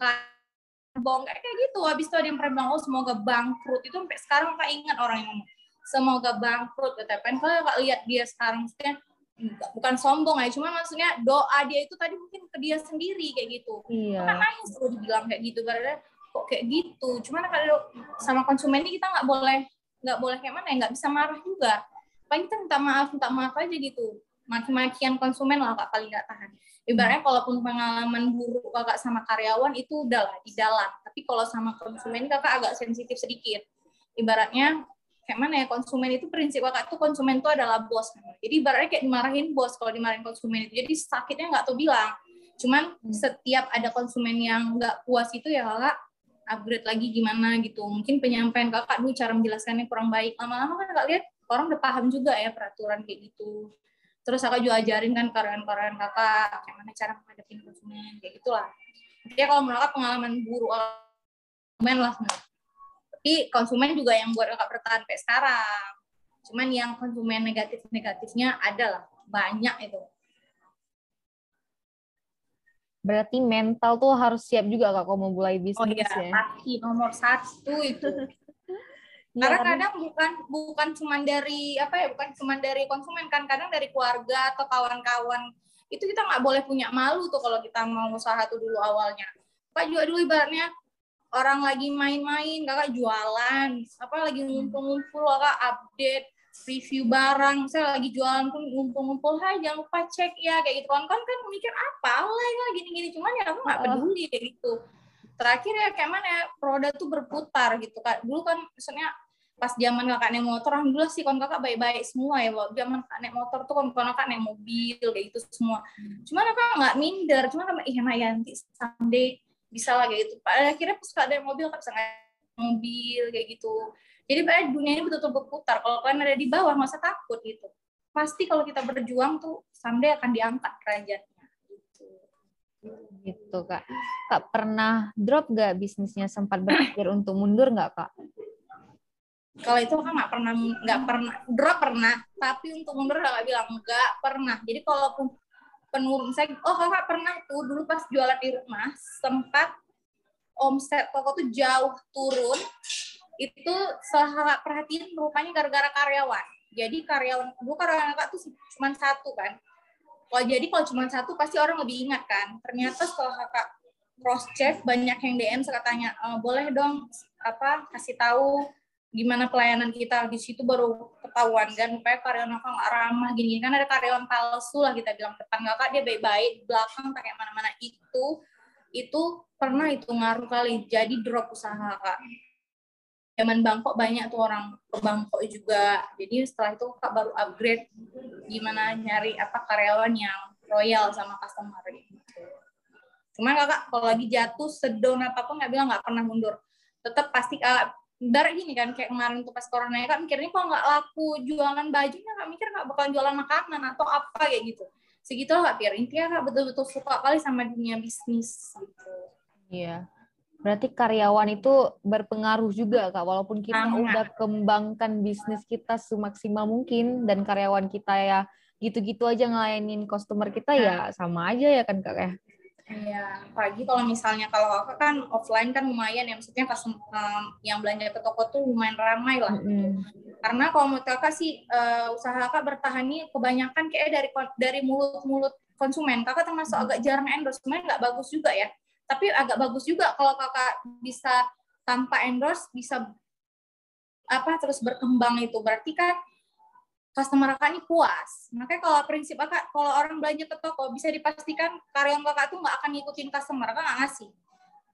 bong kayak gitu. Habis itu ada yang pernah bilang oh semoga bangkrut. Itu sampai sekarang kak ingat orang yang semoga bangkrut. Tapi kalau kak lihat dia sekarang maksudnya bukan sombong ya cuma maksudnya doa dia itu tadi mungkin ke dia sendiri kayak gitu. Iya. kan nangis tuh dibilang kayak gitu karena kok kayak gitu. Cuman kalau sama konsumen ini kita nggak boleh nggak boleh kayak mana ya nggak bisa marah juga. Paling kita minta maaf minta maaf aja gitu. Maki-makian konsumen lah kak paling nggak tahan. Ibaratnya kalaupun pengalaman buruk kakak sama karyawan itu udahlah di dalam. Tapi kalau sama konsumen kakak agak sensitif sedikit. Ibaratnya kayak mana ya konsumen itu prinsip kakak tuh konsumen itu adalah bos jadi ibaratnya kayak dimarahin bos kalau dimarahin konsumen itu. Jadi sakitnya nggak tuh bilang. Cuman hmm. setiap ada konsumen yang nggak puas itu ya kakak upgrade lagi gimana gitu. Mungkin penyampaian kakak dulu cara menjelaskannya kurang baik. Lama-lama kan kakak lihat orang udah paham juga ya peraturan kayak gitu. Terus kakak juga ajarin kan karyawan-karyawan kakak gimana cara menghadapi konsumen kayak gitulah. Ya kalau menurut pengalaman buruk konsumen lah tapi konsumen juga yang buat kakak bertahan sampai sekarang. Cuman yang konsumen negatif negatifnya adalah banyak itu. Berarti mental tuh harus siap juga kak kalau mau mulai bisnis oh, iya, ya. pasti. Nomor satu itu. Ya, karena kadang bukan bukan cuma dari apa ya bukan cuma dari konsumen. Kan kadang dari keluarga atau kawan-kawan. Itu kita nggak boleh punya malu tuh kalau kita mau usaha tuh dulu awalnya. Pak juga dulu ibaratnya orang lagi main-main kakak jualan apa lagi hmm. ngumpul-ngumpul kakak update review barang saya lagi jualan pun ngumpul-ngumpul hai jangan lupa cek ya kayak gitu. Kan kan kan mikir apa? Lah ya gini-gini. Cuman ya aku nggak peduli kayak gitu. Terakhir ya kayak mana ya roda tuh berputar gitu kan dulu kan misalnya pas zaman kakak naik motor alhamdulillah sih kon kakak baik-baik semua ya waktu zaman kakak naik motor tuh kon kakak naik mobil kayak gitu semua. Hmm. cuman kakak nggak minder cuman kakak iya Yanti someday bisa lah kayak gitu. Pada akhirnya pas ada mobil kan bisa mobil kayak gitu. Jadi pada dunia ini betul-betul berputar. Kalau kalian ada di bawah nggak usah takut gitu. Pasti kalau kita berjuang tuh someday akan diangkat kerajanya gitu. Gitu kak. Kak pernah drop gak bisnisnya sempat berpikir untuk mundur nggak kak? Kalau itu kan nggak pernah nggak pernah drop pernah. Tapi untuk mundur nggak bilang nggak pernah. Jadi kalaupun penurun saya oh kakak pernah tuh dulu pas jualan di rumah sempat omset toko tuh jauh turun itu setelah perhatiin rupanya gara-gara karyawan. Jadi karyawan dulu karyawan kakak tuh cuma satu kan. Kalau jadi kalau cuma satu pasti orang lebih ingat kan. Ternyata setelah kakak cross check banyak yang DM katanya e, boleh dong apa kasih tahu gimana pelayanan kita di situ baru ketahuan kan supaya karyawan kakak nggak ramah gini, kan ada karyawan palsu lah kita bilang depan kakak dia baik-baik belakang pakai mana-mana. Itu itu pernah itu ngaruh kali jadi drop usaha kak. Zaman Bangkok banyak tuh orang ke Bangkok juga. Jadi setelah itu kak baru upgrade gimana nyari apa karyawan yang royal sama customer gitu. Cuman kakak kalau lagi jatuh sedon apa pun nggak bilang nggak pernah mundur. Tetap pasti kak dari gini kan kayak kemarin tuh pas corona ya kak mikirnya kok nggak laku jualan bajunya kak mikir nggak bakal jualan makanan atau apa kayak gitu segitu lah kak Pir intinya kak betul-betul suka kali sama dunia bisnis gitu iya Berarti karyawan itu berpengaruh juga kak, walaupun kita Amin. udah kembangkan bisnis kita semaksimal mungkin dan karyawan kita ya gitu-gitu aja ngelayanin customer kita ya nah. sama aja ya kan kak ya. Iya, pagi kalau misalnya kalau kakak kan offline kan lumayan ya, maksudnya pas um, yang belanja ke toko tuh lumayan ramai lah. Mm -hmm. Karena kalau menurut kakak sih uh, usaha kakak bertahan nih kebanyakan kayak dari dari mulut-mulut konsumen. Kakak termasuk agak jarang endorse, sebenarnya nggak bagus juga ya tapi agak bagus juga kalau kakak bisa tanpa endorse bisa apa terus berkembang itu berarti kan customer kakak ini puas. Makanya kalau prinsip kakak kalau orang belanja ke toko bisa dipastikan karyawan kakak tuh nggak akan ngikutin customer kakak nggak ngasih.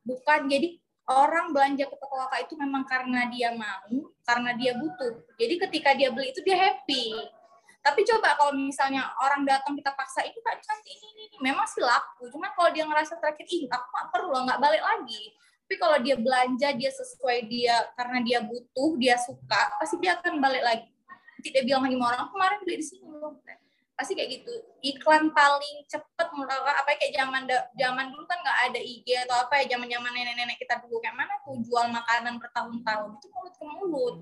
Bukan jadi orang belanja ke toko kakak itu memang karena dia mau karena dia butuh. Jadi ketika dia beli itu dia happy. Tapi coba kalau misalnya orang datang kita paksa itu kak cantik ini, ini, ini. Memang sih laku cuman kalau dia ngerasa terakhir ih aku nggak perlu nggak balik lagi. Tapi kalau dia belanja dia sesuai dia karena dia butuh dia suka pasti dia akan balik lagi tidak bilang lagi sama orang kemarin beli di sini loh. Pasti kayak gitu. Iklan paling cepet apa kayak zaman zaman dulu kan nggak ada IG atau apa ya zaman zaman nenek-nenek kita dulu kayak mana tuh jual makanan bertahun-tahun. Itu mulut ke mulut.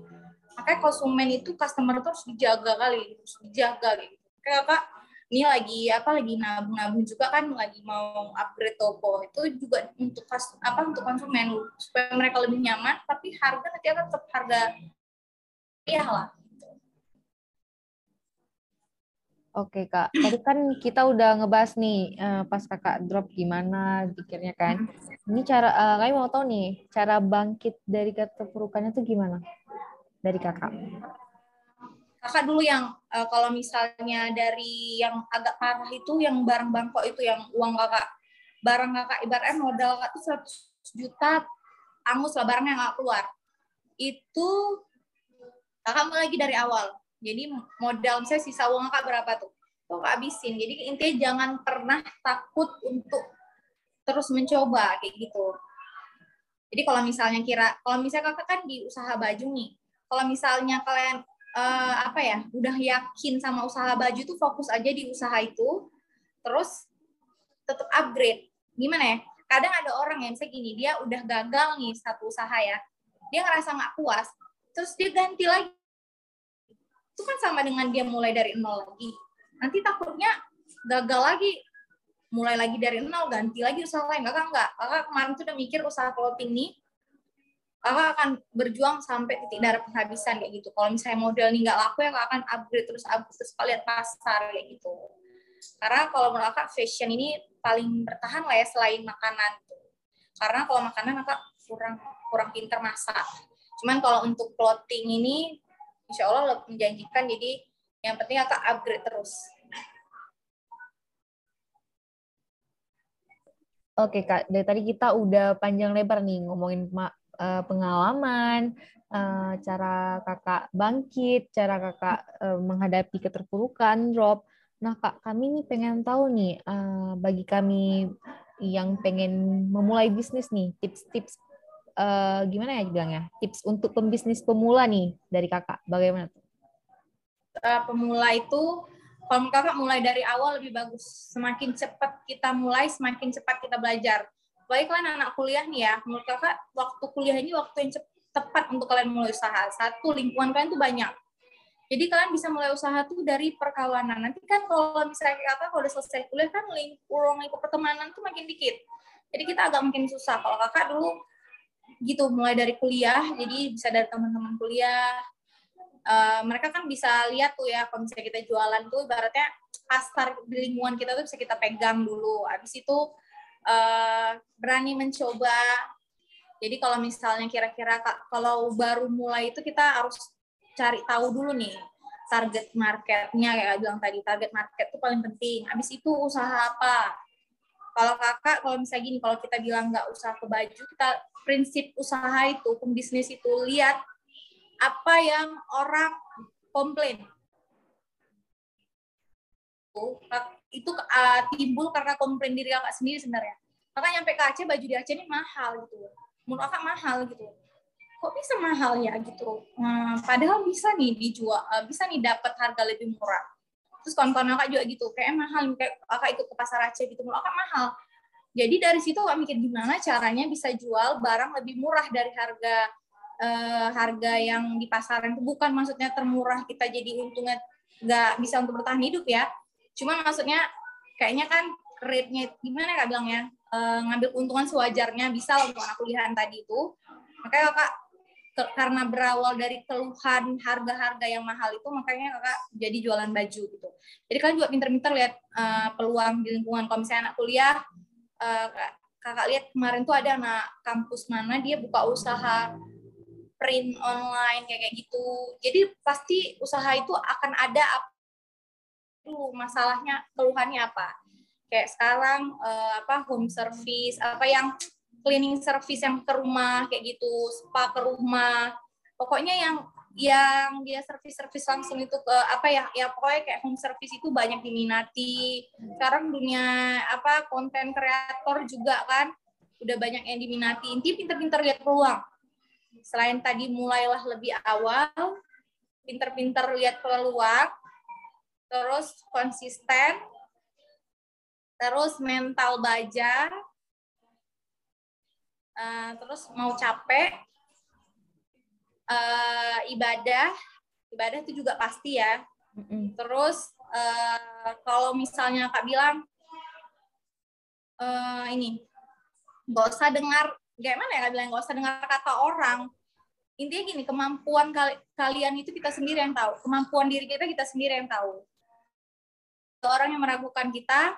Makanya konsumen itu customer tuh harus dijaga kali harus dijaga gitu. Kayak kak ini lagi apa lagi nabung-nabung juga kan lagi mau upgrade toko. Itu juga untuk apa untuk konsumen. Supaya mereka lebih nyaman tapi harga nanti akan tetap harga iya lah Oke kak, tadi kan kita udah ngebahas nih uh, pas kakak drop gimana pikirnya kan. Ini cara, uh, kami mau tahu nih cara bangkit dari keterpurukannya tuh gimana? dari kakak? Kakak dulu yang uh, kalau misalnya dari yang agak parah itu yang barang bangkok itu yang uang kakak barang kakak ibaratnya modal kakak itu 100 juta angus lah barangnya nggak keluar itu kakak mulai lagi dari awal jadi modal saya sisa uang kakak berapa tuh? Tuh kakak habisin. Jadi intinya jangan pernah takut untuk terus mencoba kayak gitu. Jadi kalau misalnya kira kalau misalnya kakak kan di usaha baju nih. Kalau misalnya kalian uh, apa ya udah yakin sama usaha baju tuh fokus aja di usaha itu terus tetap upgrade. Gimana ya? Kadang ada orang yang misalnya gini dia udah gagal nih satu usaha ya. Dia ngerasa nggak puas terus dia ganti lagi itu kan sama dengan dia mulai dari nol lagi nanti takutnya gagal lagi mulai lagi dari nol ganti lagi usaha lain kakak enggak kakak kemarin tuh udah mikir usaha clothing nih kakak akan berjuang sampai titik darah penghabisan kayak gitu. Kalau misalnya model ini nggak laku ya kakak akan upgrade terus upgrade terus lihat pasar kayak gitu. Karena kalau menurut kakak fashion ini paling bertahan lah ya selain makanan. Karena kalau makanan kakak kurang kurang pinter masak. Cuman kalau untuk clothing ini insya Allah lebih menjanjikan jadi yang penting kakak upgrade terus. Oke kak, dari tadi kita udah panjang lebar nih ngomongin uh, pengalaman, uh, cara kakak bangkit, cara kakak uh, menghadapi keterpurukan, drop. Nah kak, kami nih pengen tahu nih, bagi kami yang pengen memulai bisnis nih, tips-tips uh, gimana ya bilangnya, tips untuk pembisnis pemula nih dari kakak, bagaimana tuh? Uh, pemula itu kalau kakak mulai dari awal lebih bagus. Semakin cepat kita mulai, semakin cepat kita belajar baik kalian anak kuliah nih ya, menurut kakak waktu kuliah ini waktu yang tepat untuk kalian mulai usaha. Satu, lingkungan kalian tuh banyak. Jadi kalian bisa mulai usaha tuh dari perkawanan. Nanti kan kalau misalnya kakak kalau udah selesai kuliah kan ruang lingkup pertemanan tuh makin dikit. Jadi kita agak makin susah. Kalau kakak dulu gitu mulai dari kuliah, jadi bisa dari teman-teman kuliah. Uh, mereka kan bisa lihat tuh ya kalau misalnya kita jualan tuh ibaratnya pasar di lingkungan kita tuh bisa kita pegang dulu. Habis itu uh, berani mencoba jadi kalau misalnya kira-kira kalau baru mulai itu kita harus cari tahu dulu nih target marketnya kayak bilang tadi target market itu paling penting. Habis itu usaha apa? Kalau kakak, kalau misalnya gini, kalau kita bilang nggak usaha ke baju, kita prinsip usaha itu, pembisnis itu lihat apa yang orang komplain. Itu uh, timbul karena komplain diri kakak sendiri sebenarnya. Kakak nyampe ke Aceh, baju di Aceh ini mahal gitu. Menurut kakak mahal gitu kok bisa mahal ya gitu hmm, padahal bisa nih dijual uh, bisa nih dapat harga lebih murah terus kawan-kawan kakak juga gitu kayak mahal kayak kakak ikut ke pasar Aceh gitu. Kakak mahal. Jadi dari situ kakak mikir gimana caranya bisa jual barang lebih murah dari harga uh, harga yang di pasaran itu bukan maksudnya termurah kita jadi untungnya nggak bisa untuk bertahan hidup ya. Cuma maksudnya kayaknya kan rate-nya gimana kak bilangnya uh, ngambil keuntungan sewajarnya bisa untuk anak kuliahan tadi itu. Makanya kakak karena berawal dari keluhan harga-harga yang mahal itu makanya kakak jadi jualan baju gitu. Jadi kalian juga pinter-pinter lihat uh, peluang di lingkungan. Kalau misalnya anak kuliah, uh, kakak lihat kemarin tuh ada anak kampus mana dia buka usaha print online kayak gitu. Jadi pasti usaha itu akan ada dulu masalahnya keluhannya apa. Kayak sekarang uh, apa home service apa yang cleaning service yang ke rumah kayak gitu, spa ke rumah. Pokoknya yang yang dia service-service langsung itu ke apa ya ya pokoknya kayak home service itu banyak diminati. Sekarang dunia apa konten kreator juga kan udah banyak yang diminati. Inti pinter-pinter lihat peluang. Selain tadi mulailah lebih awal, pinter-pinter lihat peluang, terus konsisten, terus mental baja, uh, terus mau capek uh, ibadah ibadah itu juga pasti ya. Terus uh, kalau misalnya kak bilang uh, ini nggak usah dengar gimana ya kak bilang nggak usah dengar kata orang. Intinya gini kemampuan kal kalian itu kita sendiri yang tahu. Kemampuan diri kita kita sendiri yang tahu. Orang yang meragukan kita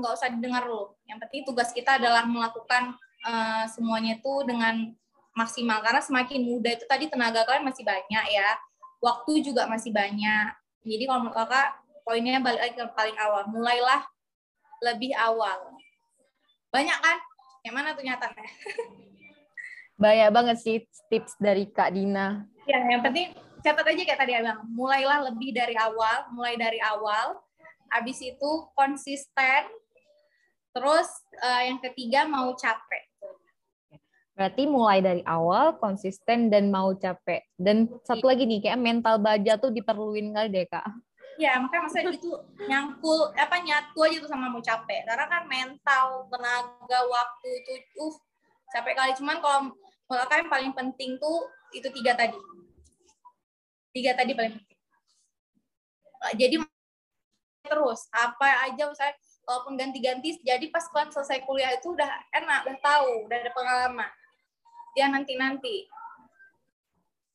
nggak uh, usah didengar loh. Yang penting tugas kita adalah melakukan uh, semuanya itu dengan maksimal karena semakin muda itu tadi tenaga kalian masih banyak ya, waktu juga masih banyak. Jadi kalau menurut kakak poinnya balik lagi ke paling awal, mulailah lebih awal. Banyak kan? Yang mana tuh nyatanya? Banyak banget sih tips dari Kak Dina. Ya, yang penting catat aja kayak tadi bilang, mulailah lebih dari awal, mulai dari awal, Habis itu konsisten. Terus uh, yang ketiga mau capek. Berarti mulai dari awal konsisten dan mau capek. Dan satu lagi nih kayak mental baja tuh diperluin kali deh kak. Ya makanya masa itu nyangkul apa nyatu aja tuh sama mau capek. Karena kan mental, tenaga, waktu itu uh capek kali. Cuman kalau kalau yang paling penting tuh itu tiga tadi. Tiga tadi paling penting. Jadi terus apa aja misalnya walaupun ganti-ganti jadi pas kalian selesai kuliah itu udah enak udah tahu udah ada pengalaman dia nanti-nanti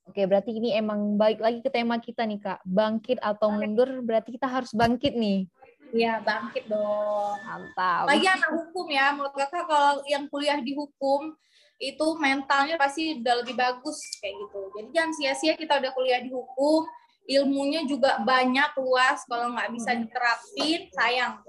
Oke, berarti ini emang balik lagi ke tema kita nih, Kak. Bangkit atau mundur, berarti kita harus bangkit nih. Iya, bangkit dong. Mantap. Lagi anak hukum ya, menurut kakak kalau yang kuliah di hukum, itu mentalnya pasti udah lebih bagus kayak gitu. Jadi jangan sia-sia kita udah kuliah di hukum, ilmunya juga banyak luas kalau nggak bisa diterapin sayang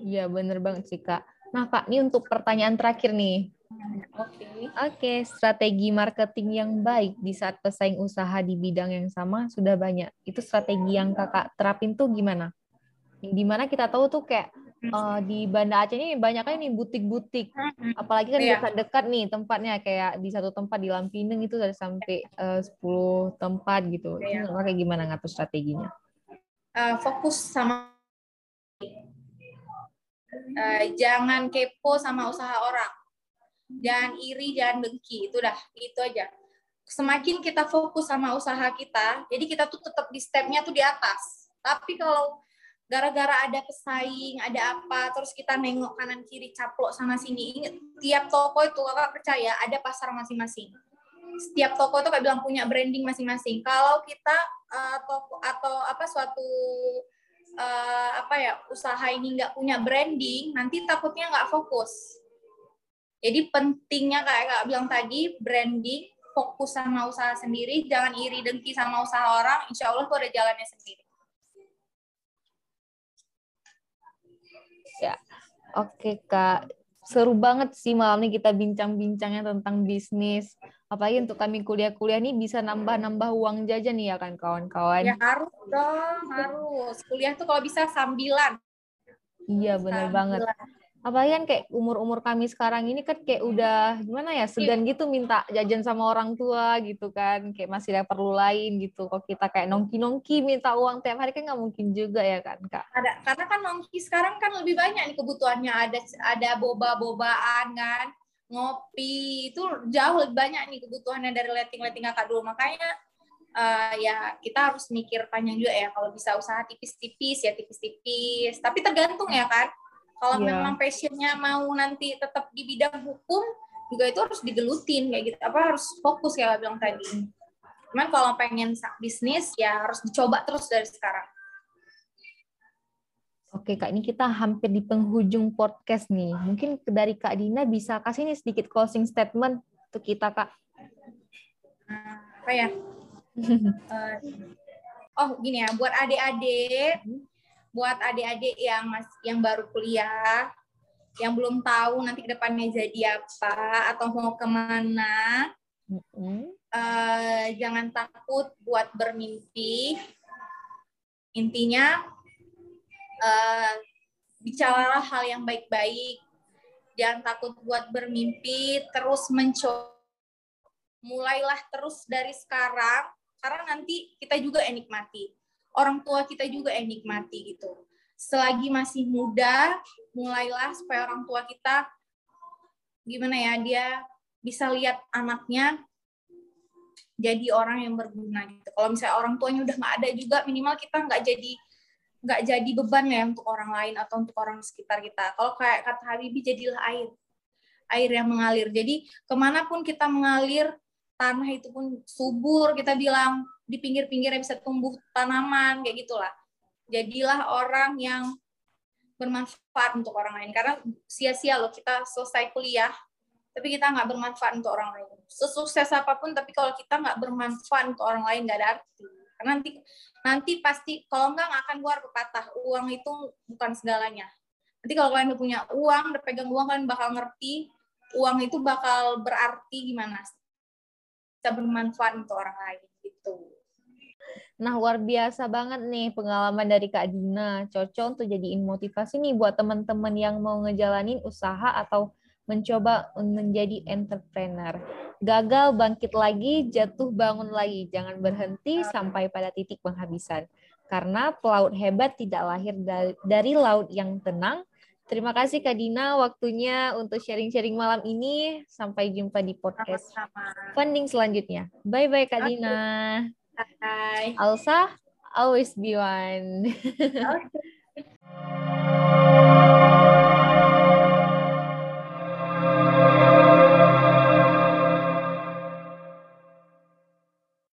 Iya bener banget sih kak. Nah kak, ini untuk pertanyaan terakhir nih. Oke. Okay. Oke, okay, strategi marketing yang baik di saat pesaing usaha di bidang yang sama sudah banyak. Itu strategi yang kakak terapin tuh gimana? Di mana kita tahu tuh kayak uh, di Banda Aceh ini banyak kan nih butik-butik. Apalagi kan yeah. dekat-dekat nih tempatnya kayak di satu tempat di Lampineng itu ada sampai eh, uh, 10 tempat gitu. Yeah. Itu kayak gimana ngatur strateginya? Uh, fokus sama uh, jangan kepo sama usaha orang. Jangan iri, jangan dengki. Itu dah, itu aja. Semakin kita fokus sama usaha kita, jadi kita tuh tetap di stepnya tuh di atas. Tapi kalau gara-gara ada pesaing, ada apa, terus kita nengok kanan kiri caplok sana sini. Tiap toko itu kakak percaya ada pasar masing-masing. Setiap toko itu kayak bilang punya branding masing-masing. Kalau kita uh, toko atau apa suatu uh, apa ya usaha ini nggak punya branding, nanti takutnya nggak fokus. Jadi pentingnya kayak kak bilang tadi branding, fokus sama usaha sendiri, jangan iri dengki sama usaha orang. Insya Allah tuh ada jalannya sendiri. Ya, oke kak. Seru banget sih malam ini kita bincang-bincangnya tentang bisnis. Apalagi untuk kami kuliah-kuliah nih bisa nambah-nambah uang jajan nih ya kan kawan-kawan. Ya harus dong, harus. Kuliah tuh kalau bisa sambilan. Iya benar banget apalagi kan kayak umur-umur kami sekarang ini kan kayak udah gimana ya segan gitu minta jajan sama orang tua gitu kan. Kayak masih ada perlu lain gitu. Kok kita kayak nongki-nongki minta uang tiap hari kan nggak mungkin juga ya kan kak? Ada karena kan nongki sekarang kan lebih banyak nih kebutuhannya. Ada ada boba-bobaan kan ngopi itu jauh lebih banyak nih kebutuhannya dari letting-letting kakak dulu. Makanya uh, ya kita harus mikir panjang juga ya kalau bisa usaha tipis-tipis ya tipis-tipis. Tapi tergantung ya kan kalau yeah. memang passionnya mau nanti tetap di bidang hukum, juga itu harus digelutin kayak gitu. Apa harus fokus kayak bilang tadi. Cuman kalau pengen bisnis ya harus dicoba terus dari sekarang. Oke Kak, ini kita hampir di penghujung podcast nih. Mungkin dari Kak Dina bisa kasih nih sedikit closing statement untuk kita Kak. Apa ya? uh, oh gini ya, buat adik-adik buat adik-adik yang mas yang baru kuliah yang belum tahu nanti ke depannya jadi apa atau mau ke mana mm-hmm. uh, jangan takut buat bermimpi. Intinya uh, bicaralah hal yang baik-baik. Jangan takut buat bermimpi terus mencoba mulailah terus dari sekarang karena nanti kita juga nikmati orang tua kita juga yang nikmati gitu. Selagi masih muda, mulailah supaya orang tua kita gimana ya dia bisa lihat anaknya jadi orang yang berguna gitu. Kalau misalnya orang tuanya udah nggak ada juga, minimal kita nggak jadi nggak jadi beban ya untuk orang lain atau untuk orang sekitar kita. Kalau kayak kata Habibie, jadilah air, air yang mengalir. Jadi ke mana pun kita mengalir, tanah itu pun subur. Kita bilang di pinggir-pinggirnya bisa tumbuh tanaman kayak gitulah. Jadilah orang yang bermanfaat untuk orang lain. Karena sia-sia loh kita selesai kuliah tapi kita nggak bermanfaat untuk orang lain. Sesukses apa pun tapi kalau kita nggak bermanfaat untuk orang lain nggak ada arti. Karena nanti nanti pasti kalau nggak akan keluar pepatah. Uang itu bukan segalanya. Nanti kalau kalian udah punya uang udah pegang uang kalian bakal ngerti uang itu bakal berarti gimana. Bisa bermanfaat untuk orang lain gitu Nah, luar biasa banget nih pengalaman dari Kak Dina. Cocok untuk jadiin motivasi nih buat teman-teman yang mau ngejalanin usaha atau mencoba menjadi entrepreneur. Gagal bangkit lagi, jatuh bangun lagi. Jangan berhenti sampai pada titik penghabisan. Karena pelaut hebat tidak lahir dari, dari laut yang tenang. Terima kasih Kak Dina waktunya untuk sharing-sharing malam ini. Sampai jumpa di podcast funding selanjutnya. Bye-bye Kak Dina. Bye. Alsa, always be one. okay.